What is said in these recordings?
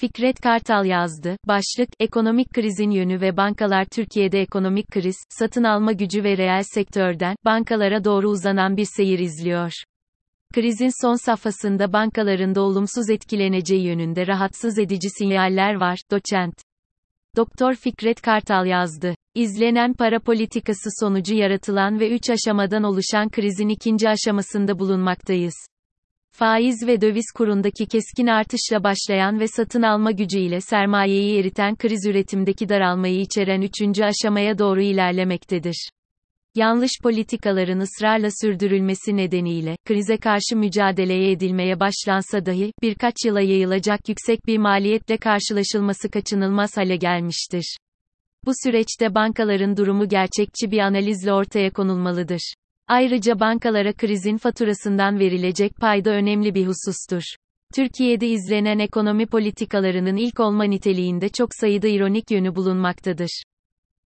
Fikret Kartal yazdı. Başlık, ekonomik krizin yönü ve bankalar Türkiye'de ekonomik kriz, satın alma gücü ve reel sektörden, bankalara doğru uzanan bir seyir izliyor. Krizin son safhasında bankaların da olumsuz etkileneceği yönünde rahatsız edici sinyaller var, doçent. Doktor Fikret Kartal yazdı. İzlenen para politikası sonucu yaratılan ve üç aşamadan oluşan krizin ikinci aşamasında bulunmaktayız. Faiz ve döviz kurundaki keskin artışla başlayan ve satın alma gücüyle sermayeyi eriten kriz üretimdeki daralmayı içeren üçüncü aşamaya doğru ilerlemektedir. Yanlış politikaların ısrarla sürdürülmesi nedeniyle, krize karşı mücadeleye edilmeye başlansa dahi, birkaç yıla yayılacak yüksek bir maliyetle karşılaşılması kaçınılmaz hale gelmiştir. Bu süreçte bankaların durumu gerçekçi bir analizle ortaya konulmalıdır. Ayrıca bankalara krizin faturasından verilecek payda önemli bir husustur. Türkiye'de izlenen ekonomi politikalarının ilk olma niteliğinde çok sayıda ironik yönü bulunmaktadır.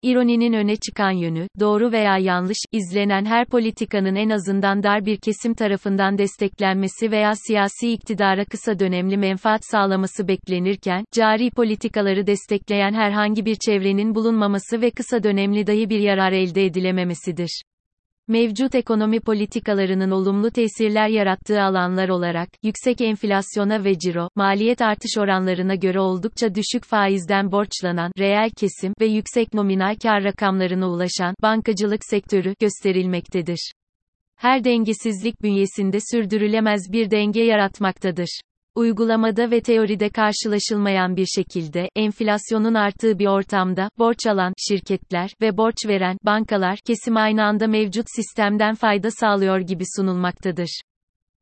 İroninin öne çıkan yönü, doğru veya yanlış, izlenen her politikanın en azından dar bir kesim tarafından desteklenmesi veya siyasi iktidara kısa dönemli menfaat sağlaması beklenirken, cari politikaları destekleyen herhangi bir çevrenin bulunmaması ve kısa dönemli dahi bir yarar elde edilememesidir mevcut ekonomi politikalarının olumlu tesirler yarattığı alanlar olarak, yüksek enflasyona ve ciro, maliyet artış oranlarına göre oldukça düşük faizden borçlanan, reel kesim ve yüksek nominal kar rakamlarına ulaşan, bankacılık sektörü, gösterilmektedir. Her dengesizlik bünyesinde sürdürülemez bir denge yaratmaktadır. Uygulamada ve teoride karşılaşılmayan bir şekilde, enflasyonun arttığı bir ortamda, borç alan, şirketler ve borç veren, bankalar, kesim aynı anda mevcut sistemden fayda sağlıyor gibi sunulmaktadır.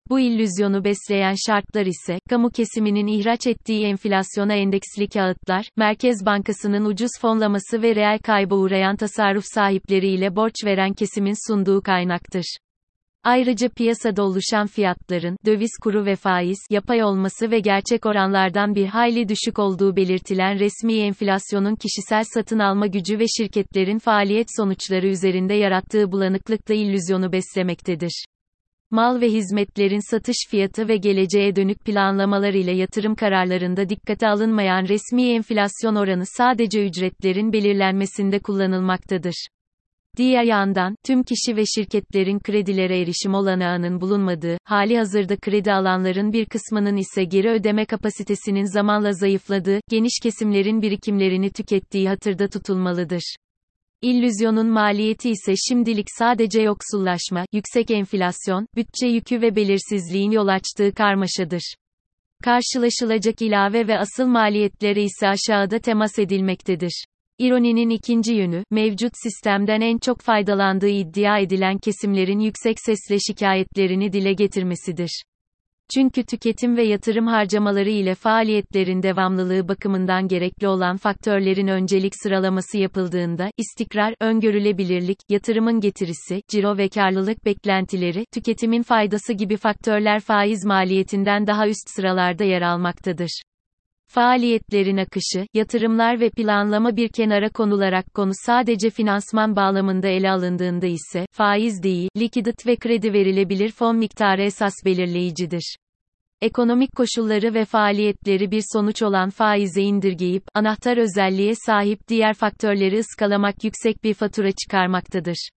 Bu illüzyonu besleyen şartlar ise, kamu kesiminin ihraç ettiği enflasyona endeksli kağıtlar, Merkez Bankası'nın ucuz fonlaması ve reel kayba uğrayan tasarruf sahipleriyle borç veren kesimin sunduğu kaynaktır. Ayrıca piyasada oluşan fiyatların, döviz kuru ve faiz, yapay olması ve gerçek oranlardan bir hayli düşük olduğu belirtilen resmi enflasyonun kişisel satın alma gücü ve şirketlerin faaliyet sonuçları üzerinde yarattığı bulanıklıkla illüzyonu beslemektedir. Mal ve hizmetlerin satış fiyatı ve geleceğe dönük planlamalar ile yatırım kararlarında dikkate alınmayan resmi enflasyon oranı sadece ücretlerin belirlenmesinde kullanılmaktadır. Diğer yandan, tüm kişi ve şirketlerin kredilere erişim olanağının bulunmadığı, hali hazırda kredi alanların bir kısmının ise geri ödeme kapasitesinin zamanla zayıfladığı, geniş kesimlerin birikimlerini tükettiği hatırda tutulmalıdır. İllüzyonun maliyeti ise şimdilik sadece yoksullaşma, yüksek enflasyon, bütçe yükü ve belirsizliğin yol açtığı karmaşadır. Karşılaşılacak ilave ve asıl maliyetlere ise aşağıda temas edilmektedir. İroninin ikinci yönü, mevcut sistemden en çok faydalandığı iddia edilen kesimlerin yüksek sesle şikayetlerini dile getirmesidir. Çünkü tüketim ve yatırım harcamaları ile faaliyetlerin devamlılığı bakımından gerekli olan faktörlerin öncelik sıralaması yapıldığında, istikrar, öngörülebilirlik, yatırımın getirisi, ciro ve karlılık beklentileri, tüketimin faydası gibi faktörler faiz maliyetinden daha üst sıralarda yer almaktadır. Faaliyetlerin akışı, yatırımlar ve planlama bir kenara konularak konu sadece finansman bağlamında ele alındığında ise, faiz değil, likidit ve kredi verilebilir fon miktarı esas belirleyicidir. Ekonomik koşulları ve faaliyetleri bir sonuç olan faize indirgeyip, anahtar özelliğe sahip diğer faktörleri ıskalamak yüksek bir fatura çıkarmaktadır.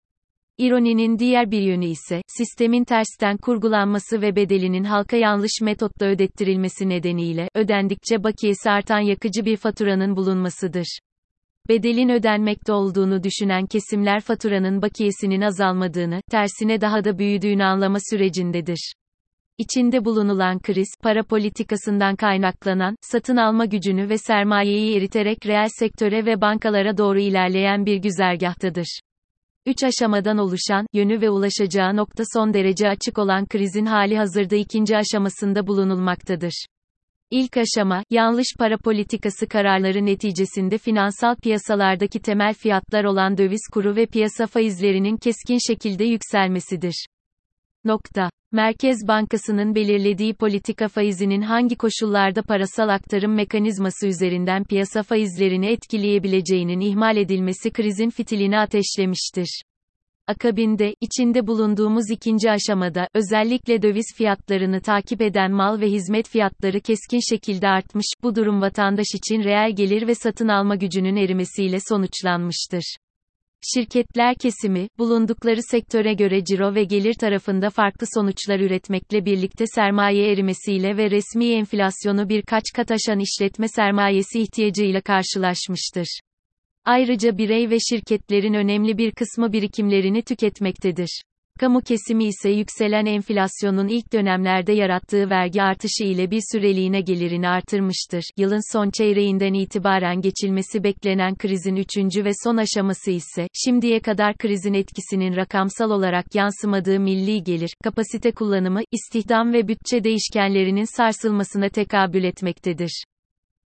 İroninin diğer bir yönü ise, sistemin tersten kurgulanması ve bedelinin halka yanlış metotla ödettirilmesi nedeniyle, ödendikçe bakiyesi artan yakıcı bir faturanın bulunmasıdır. Bedelin ödenmekte olduğunu düşünen kesimler faturanın bakiyesinin azalmadığını, tersine daha da büyüdüğünü anlama sürecindedir. İçinde bulunulan kriz, para politikasından kaynaklanan, satın alma gücünü ve sermayeyi eriterek reel sektöre ve bankalara doğru ilerleyen bir güzergahtadır. Üç aşamadan oluşan, yönü ve ulaşacağı nokta son derece açık olan krizin hali hazırda ikinci aşamasında bulunulmaktadır. İlk aşama, yanlış para politikası kararları neticesinde finansal piyasalardaki temel fiyatlar olan döviz kuru ve piyasa faizlerinin keskin şekilde yükselmesidir. Nokta. Merkez Bankası'nın belirlediği politika faizinin hangi koşullarda parasal aktarım mekanizması üzerinden piyasa faizlerini etkileyebileceğinin ihmal edilmesi krizin fitilini ateşlemiştir. Akabinde, içinde bulunduğumuz ikinci aşamada, özellikle döviz fiyatlarını takip eden mal ve hizmet fiyatları keskin şekilde artmış, bu durum vatandaş için reel gelir ve satın alma gücünün erimesiyle sonuçlanmıştır. Şirketler kesimi, bulundukları sektöre göre ciro ve gelir tarafında farklı sonuçlar üretmekle birlikte sermaye erimesiyle ve resmi enflasyonu birkaç kat aşan işletme sermayesi ihtiyacıyla karşılaşmıştır. Ayrıca birey ve şirketlerin önemli bir kısmı birikimlerini tüketmektedir. Kamu kesimi ise yükselen enflasyonun ilk dönemlerde yarattığı vergi artışı ile bir süreliğine gelirini artırmıştır. Yılın son çeyreğinden itibaren geçilmesi beklenen krizin üçüncü ve son aşaması ise, şimdiye kadar krizin etkisinin rakamsal olarak yansımadığı milli gelir, kapasite kullanımı, istihdam ve bütçe değişkenlerinin sarsılmasına tekabül etmektedir.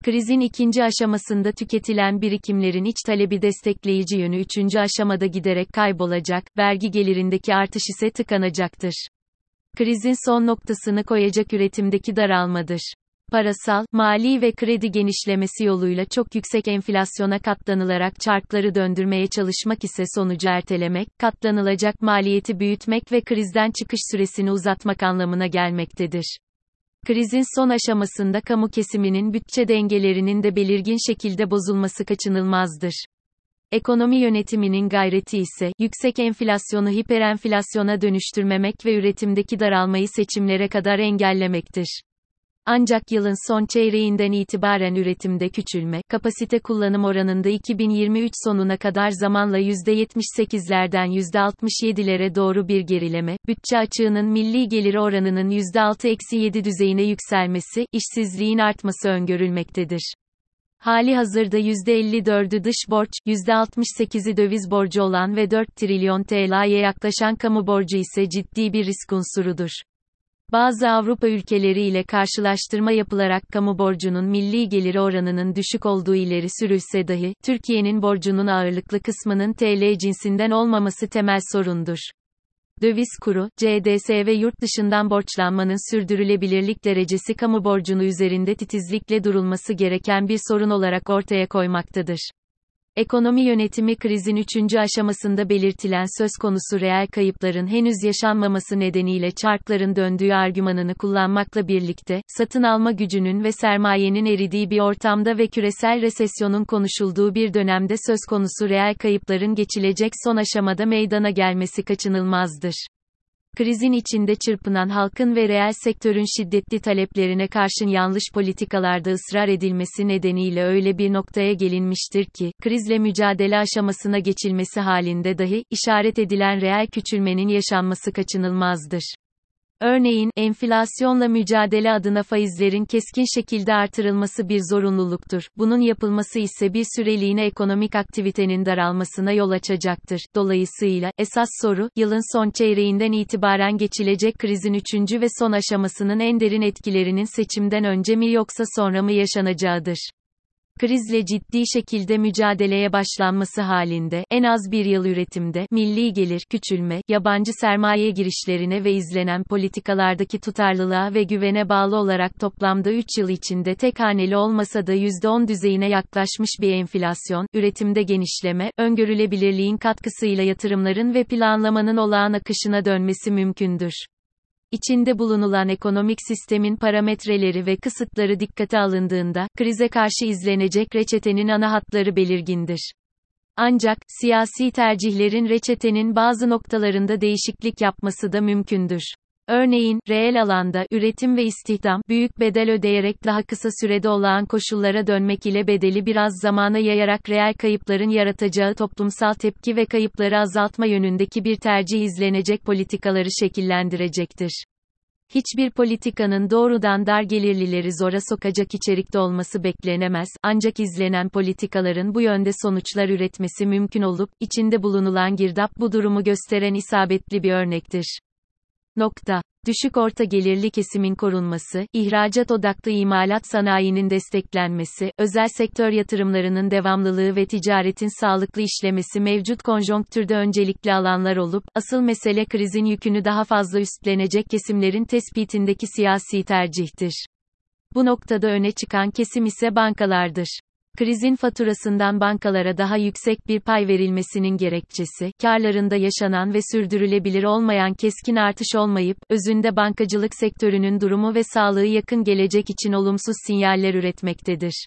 Krizin ikinci aşamasında tüketilen birikimlerin iç talebi destekleyici yönü üçüncü aşamada giderek kaybolacak, vergi gelirindeki artış ise tıkanacaktır. Krizin son noktasını koyacak üretimdeki daralmadır. Parasal, mali ve kredi genişlemesi yoluyla çok yüksek enflasyona katlanılarak çarkları döndürmeye çalışmak ise sonucu ertelemek, katlanılacak maliyeti büyütmek ve krizden çıkış süresini uzatmak anlamına gelmektedir. Krizin son aşamasında kamu kesiminin bütçe dengelerinin de belirgin şekilde bozulması kaçınılmazdır. Ekonomi yönetiminin gayreti ise, yüksek enflasyonu hiperenflasyona dönüştürmemek ve üretimdeki daralmayı seçimlere kadar engellemektir. Ancak yılın son çeyreğinden itibaren üretimde küçülme, kapasite kullanım oranında 2023 sonuna kadar zamanla %78'lerden %67'lere doğru bir gerileme, bütçe açığının milli geliri oranının %6-7 düzeyine yükselmesi, işsizliğin artması öngörülmektedir. Hali hazırda %54'ü dış borç, %68'i döviz borcu olan ve 4 trilyon TL'ye yaklaşan kamu borcu ise ciddi bir risk unsurudur. Bazı Avrupa ülkeleri ile karşılaştırma yapılarak kamu borcunun milli geliri oranının düşük olduğu ileri sürülse dahi, Türkiye'nin borcunun ağırlıklı kısmının TL cinsinden olmaması temel sorundur. Döviz kuru, CDS ve yurt dışından borçlanmanın sürdürülebilirlik derecesi kamu borcunu üzerinde titizlikle durulması gereken bir sorun olarak ortaya koymaktadır. Ekonomi yönetimi krizin üçüncü aşamasında belirtilen söz konusu reel kayıpların henüz yaşanmaması nedeniyle çarkların döndüğü argümanını kullanmakla birlikte, satın alma gücünün ve sermayenin eridiği bir ortamda ve küresel resesyonun konuşulduğu bir dönemde söz konusu reel kayıpların geçilecek son aşamada meydana gelmesi kaçınılmazdır. Krizin içinde çırpınan halkın ve reel sektörün şiddetli taleplerine karşın yanlış politikalarda ısrar edilmesi nedeniyle öyle bir noktaya gelinmiştir ki, krizle mücadele aşamasına geçilmesi halinde dahi, işaret edilen reel küçülmenin yaşanması kaçınılmazdır. Örneğin, enflasyonla mücadele adına faizlerin keskin şekilde artırılması bir zorunluluktur. Bunun yapılması ise bir süreliğine ekonomik aktivitenin daralmasına yol açacaktır. Dolayısıyla, esas soru, yılın son çeyreğinden itibaren geçilecek krizin üçüncü ve son aşamasının en derin etkilerinin seçimden önce mi yoksa sonra mı yaşanacağıdır. Krizle ciddi şekilde mücadeleye başlanması halinde, en az bir yıl üretimde, milli gelir, küçülme, yabancı sermaye girişlerine ve izlenen politikalardaki tutarlılığa ve güvene bağlı olarak toplamda 3 yıl içinde tek haneli olmasa da %10 düzeyine yaklaşmış bir enflasyon, üretimde genişleme, öngörülebilirliğin katkısıyla yatırımların ve planlamanın olağan akışına dönmesi mümkündür. İçinde bulunulan ekonomik sistemin parametreleri ve kısıtları dikkate alındığında, krize karşı izlenecek reçetenin ana hatları belirgindir. Ancak, siyasi tercihlerin reçetenin bazı noktalarında değişiklik yapması da mümkündür. Örneğin, reel alanda, üretim ve istihdam, büyük bedel ödeyerek daha kısa sürede olağan koşullara dönmek ile bedeli biraz zamana yayarak reel kayıpların yaratacağı toplumsal tepki ve kayıpları azaltma yönündeki bir tercih izlenecek politikaları şekillendirecektir. Hiçbir politikanın doğrudan dar gelirlileri zora sokacak içerikte olması beklenemez, ancak izlenen politikaların bu yönde sonuçlar üretmesi mümkün olup, içinde bulunulan girdap bu durumu gösteren isabetli bir örnektir. Nokta. Düşük orta gelirli kesimin korunması, ihracat odaklı imalat sanayinin desteklenmesi, özel sektör yatırımlarının devamlılığı ve ticaretin sağlıklı işlemesi mevcut konjonktürde öncelikli alanlar olup, asıl mesele krizin yükünü daha fazla üstlenecek kesimlerin tespitindeki siyasi tercihtir. Bu noktada öne çıkan kesim ise bankalardır. Krizin faturasından bankalara daha yüksek bir pay verilmesinin gerekçesi, karlarında yaşanan ve sürdürülebilir olmayan keskin artış olmayıp, özünde bankacılık sektörünün durumu ve sağlığı yakın gelecek için olumsuz sinyaller üretmektedir.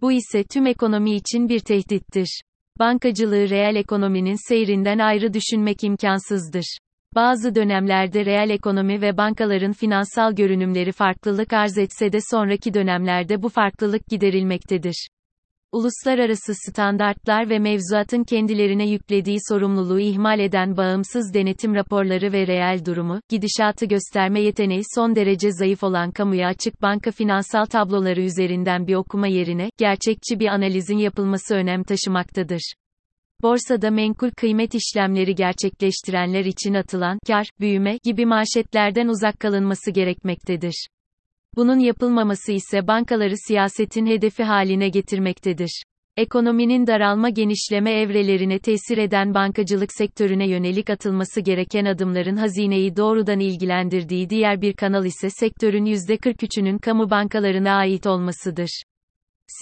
Bu ise tüm ekonomi için bir tehdittir. Bankacılığı reel ekonominin seyrinden ayrı düşünmek imkansızdır. Bazı dönemlerde reel ekonomi ve bankaların finansal görünümleri farklılık arz etse de sonraki dönemlerde bu farklılık giderilmektedir. Uluslararası standartlar ve mevzuatın kendilerine yüklediği sorumluluğu ihmal eden bağımsız denetim raporları ve reel durumu, gidişatı gösterme yeteneği son derece zayıf olan kamuya açık banka finansal tabloları üzerinden bir okuma yerine, gerçekçi bir analizin yapılması önem taşımaktadır. Borsada menkul kıymet işlemleri gerçekleştirenler için atılan kar, büyüme gibi manşetlerden uzak kalınması gerekmektedir. Bunun yapılmaması ise bankaları siyasetin hedefi haline getirmektedir. Ekonominin daralma genişleme evrelerine tesir eden bankacılık sektörüne yönelik atılması gereken adımların hazineyi doğrudan ilgilendirdiği diğer bir kanal ise sektörün %43'ünün kamu bankalarına ait olmasıdır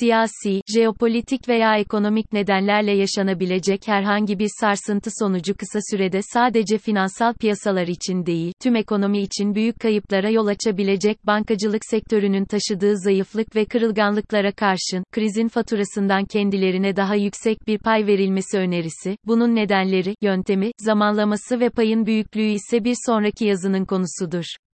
siyasi, jeopolitik veya ekonomik nedenlerle yaşanabilecek herhangi bir sarsıntı sonucu kısa sürede sadece finansal piyasalar için değil, tüm ekonomi için büyük kayıplara yol açabilecek bankacılık sektörünün taşıdığı zayıflık ve kırılganlıklara karşın, krizin faturasından kendilerine daha yüksek bir pay verilmesi önerisi, bunun nedenleri, yöntemi, zamanlaması ve payın büyüklüğü ise bir sonraki yazının konusudur.